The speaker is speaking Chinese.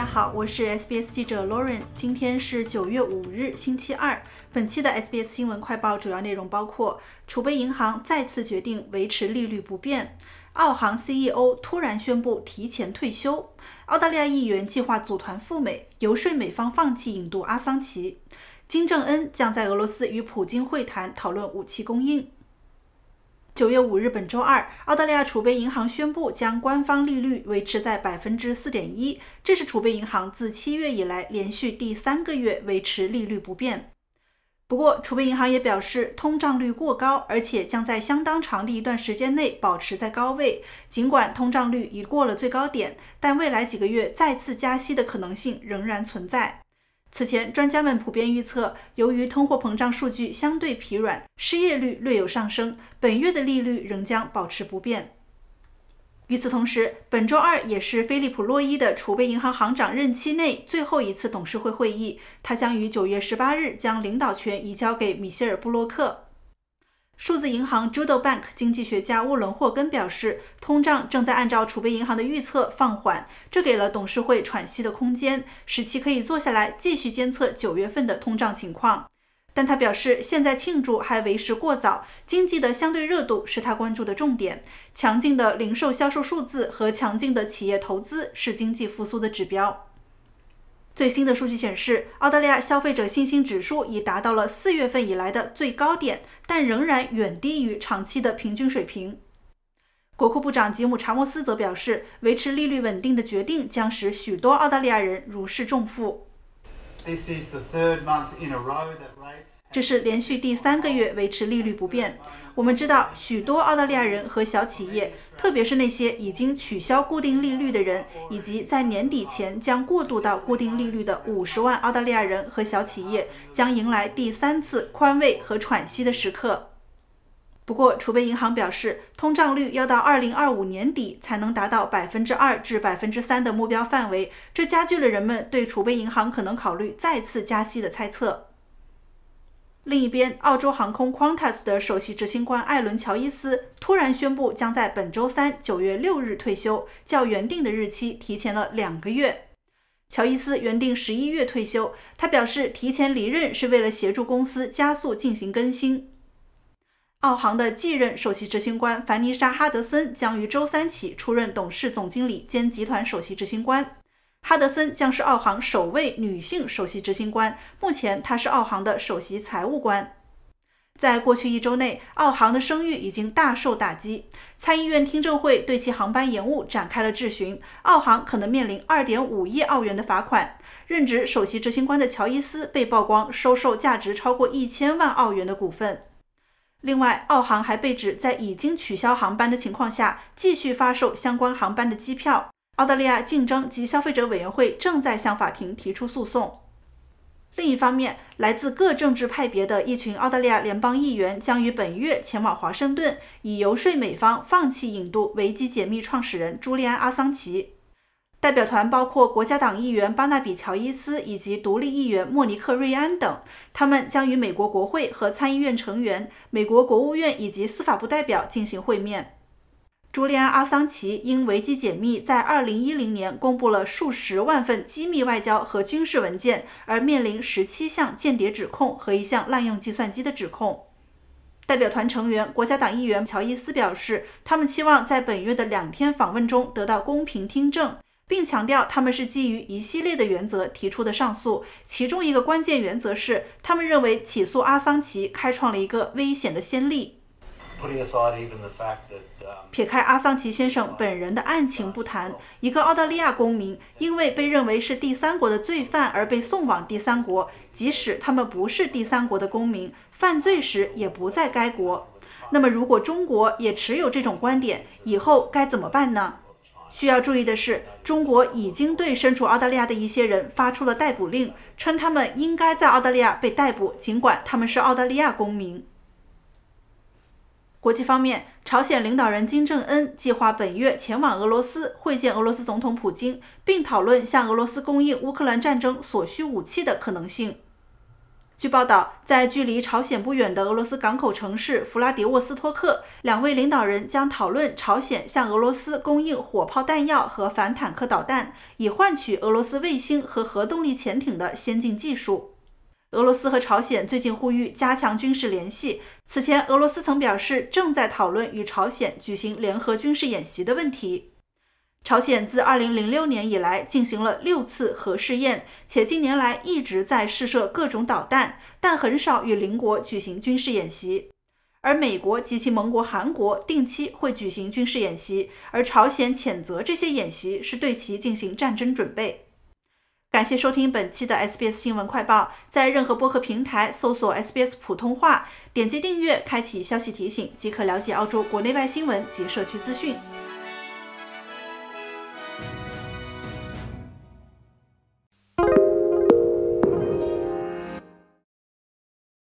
大家好，我是 SBS 记者 Lauren。今天是九月五日，星期二。本期的 SBS 新闻快报主要内容包括：储备银行再次决定维持利率不变；澳航 CEO 突然宣布提前退休；澳大利亚议员计划组团赴美，游说美方放弃引渡阿桑奇；金正恩将在俄罗斯与普京会谈，讨论武器供应。九月五日，本周二，澳大利亚储备银行宣布将官方利率维持在百分之四点一，这是储备银行自七月以来连续第三个月维持利率不变。不过，储备银行也表示，通胀率过高，而且将在相当长的一段时间内保持在高位。尽管通胀率已过了最高点，但未来几个月再次加息的可能性仍然存在。此前，专家们普遍预测，由于通货膨胀数据相对疲软，失业率略有上升，本月的利率仍将保持不变。与此同时，本周二也是菲利普·洛伊的储备银行行长任期内最后一次董事会会议，他将于九月十八日将领导权移交给米歇尔·布洛克。数字银行 Judo Bank 经济学家沃伦·霍根表示，通胀正在按照储备银行的预测放缓，这给了董事会喘息的空间，使其可以坐下来继续监测九月份的通胀情况。但他表示，现在庆祝还为时过早，经济的相对热度是他关注的重点。强劲的零售销售数字和强劲的企业投资是经济复苏的指标。最新的数据显示，澳大利亚消费者信心指数已达到了四月份以来的最高点，但仍然远低于长期的平均水平。国库部长吉姆·查莫斯则表示，维持利率稳定的决定将使许多澳大利亚人如释重负。这是连续第三个月维持利率不变。我们知道，许多澳大利亚人和小企业，特别是那些已经取消固定利率的人，以及在年底前将过渡到固定利率的五十万澳大利亚人和小企业，将迎来第三次宽慰和喘息的时刻。不过，储备银行表示，通胀率要到二零二五年底才能达到百分之二至百分之三的目标范围，这加剧了人们对储备银行可能考虑再次加息的猜测。另一边，澳洲航空 Qantas 的首席执行官艾伦·乔伊斯突然宣布将在本周三九月六日退休，较原定的日期提前了两个月。乔伊斯原定十一月退休，他表示提前离任是为了协助公司加速进行更新。澳航的继任首席执行官凡妮莎·哈德森将于周三起出任董事总经理兼集团首席执行官。哈德森将是澳航首位女性首席执行官，目前她是澳航的首席财务官。在过去一周内，澳航的声誉已经大受打击。参议院听证会对其航班延误展开了质询，澳航可能面临2.5亿澳元的罚款。任职首席执行官的乔伊斯被曝光收受价值超过一千万澳元的股份。另外，澳航还被指在已经取消航班的情况下，继续发售相关航班的机票。澳大利亚竞争及消费者委员会正在向法庭提出诉讼。另一方面，来自各政治派别的一群澳大利亚联邦议员将于本月前往华盛顿，以游说美方放弃引渡维基解密创始人朱利安·阿桑奇。代表团包括国家党议员巴纳比·乔伊斯以及独立议员莫尼克·瑞安等，他们将与美国国会和参议院成员、美国国务院以及司法部代表进行会面。朱利安·阿桑奇因维基解密在2010年公布了数十万份机密外交和军事文件，而面临17项间谍指控和一项滥用计算机的指控。代表团成员国家党议员乔伊斯表示，他们期望在本月的两天访问中得到公平听证。并强调，他们是基于一系列的原则提出的上诉，其中一个关键原则是，他们认为起诉阿桑奇开创了一个危险的先例。撇开阿桑奇先生本人的案情不谈，一个澳大利亚公民因为被认为是第三国的罪犯而被送往第三国，即使他们不是第三国的公民，犯罪时也不在该国。那么，如果中国也持有这种观点，以后该怎么办呢？需要注意的是，中国已经对身处澳大利亚的一些人发出了逮捕令，称他们应该在澳大利亚被逮捕，尽管他们是澳大利亚公民。国际方面，朝鲜领导人金正恩计划本月前往俄罗斯会见俄罗斯总统普京，并讨论向俄罗斯供应乌克兰战争所需武器的可能性。据报道，在距离朝鲜不远的俄罗斯港口城市弗拉迪沃斯托克，两位领导人将讨论朝鲜向俄罗斯供应火炮弹药和反坦克导弹，以换取俄罗斯卫星和核动力潜艇的先进技术。俄罗斯和朝鲜最近呼吁加强军事联系。此前，俄罗斯曾表示正在讨论与朝鲜举行联合军事演习的问题。朝鲜自2006年以来进行了六次核试验，且近年来一直在试射各种导弹，但很少与邻国举行军事演习。而美国及其盟国韩国定期会举行军事演习，而朝鲜谴责这些演习是对其进行战争准备。感谢收听本期的 SBS 新闻快报，在任何播客平台搜索 SBS 普通话，点击订阅，开启消息提醒，即可了解澳洲国内外新闻及社区资讯。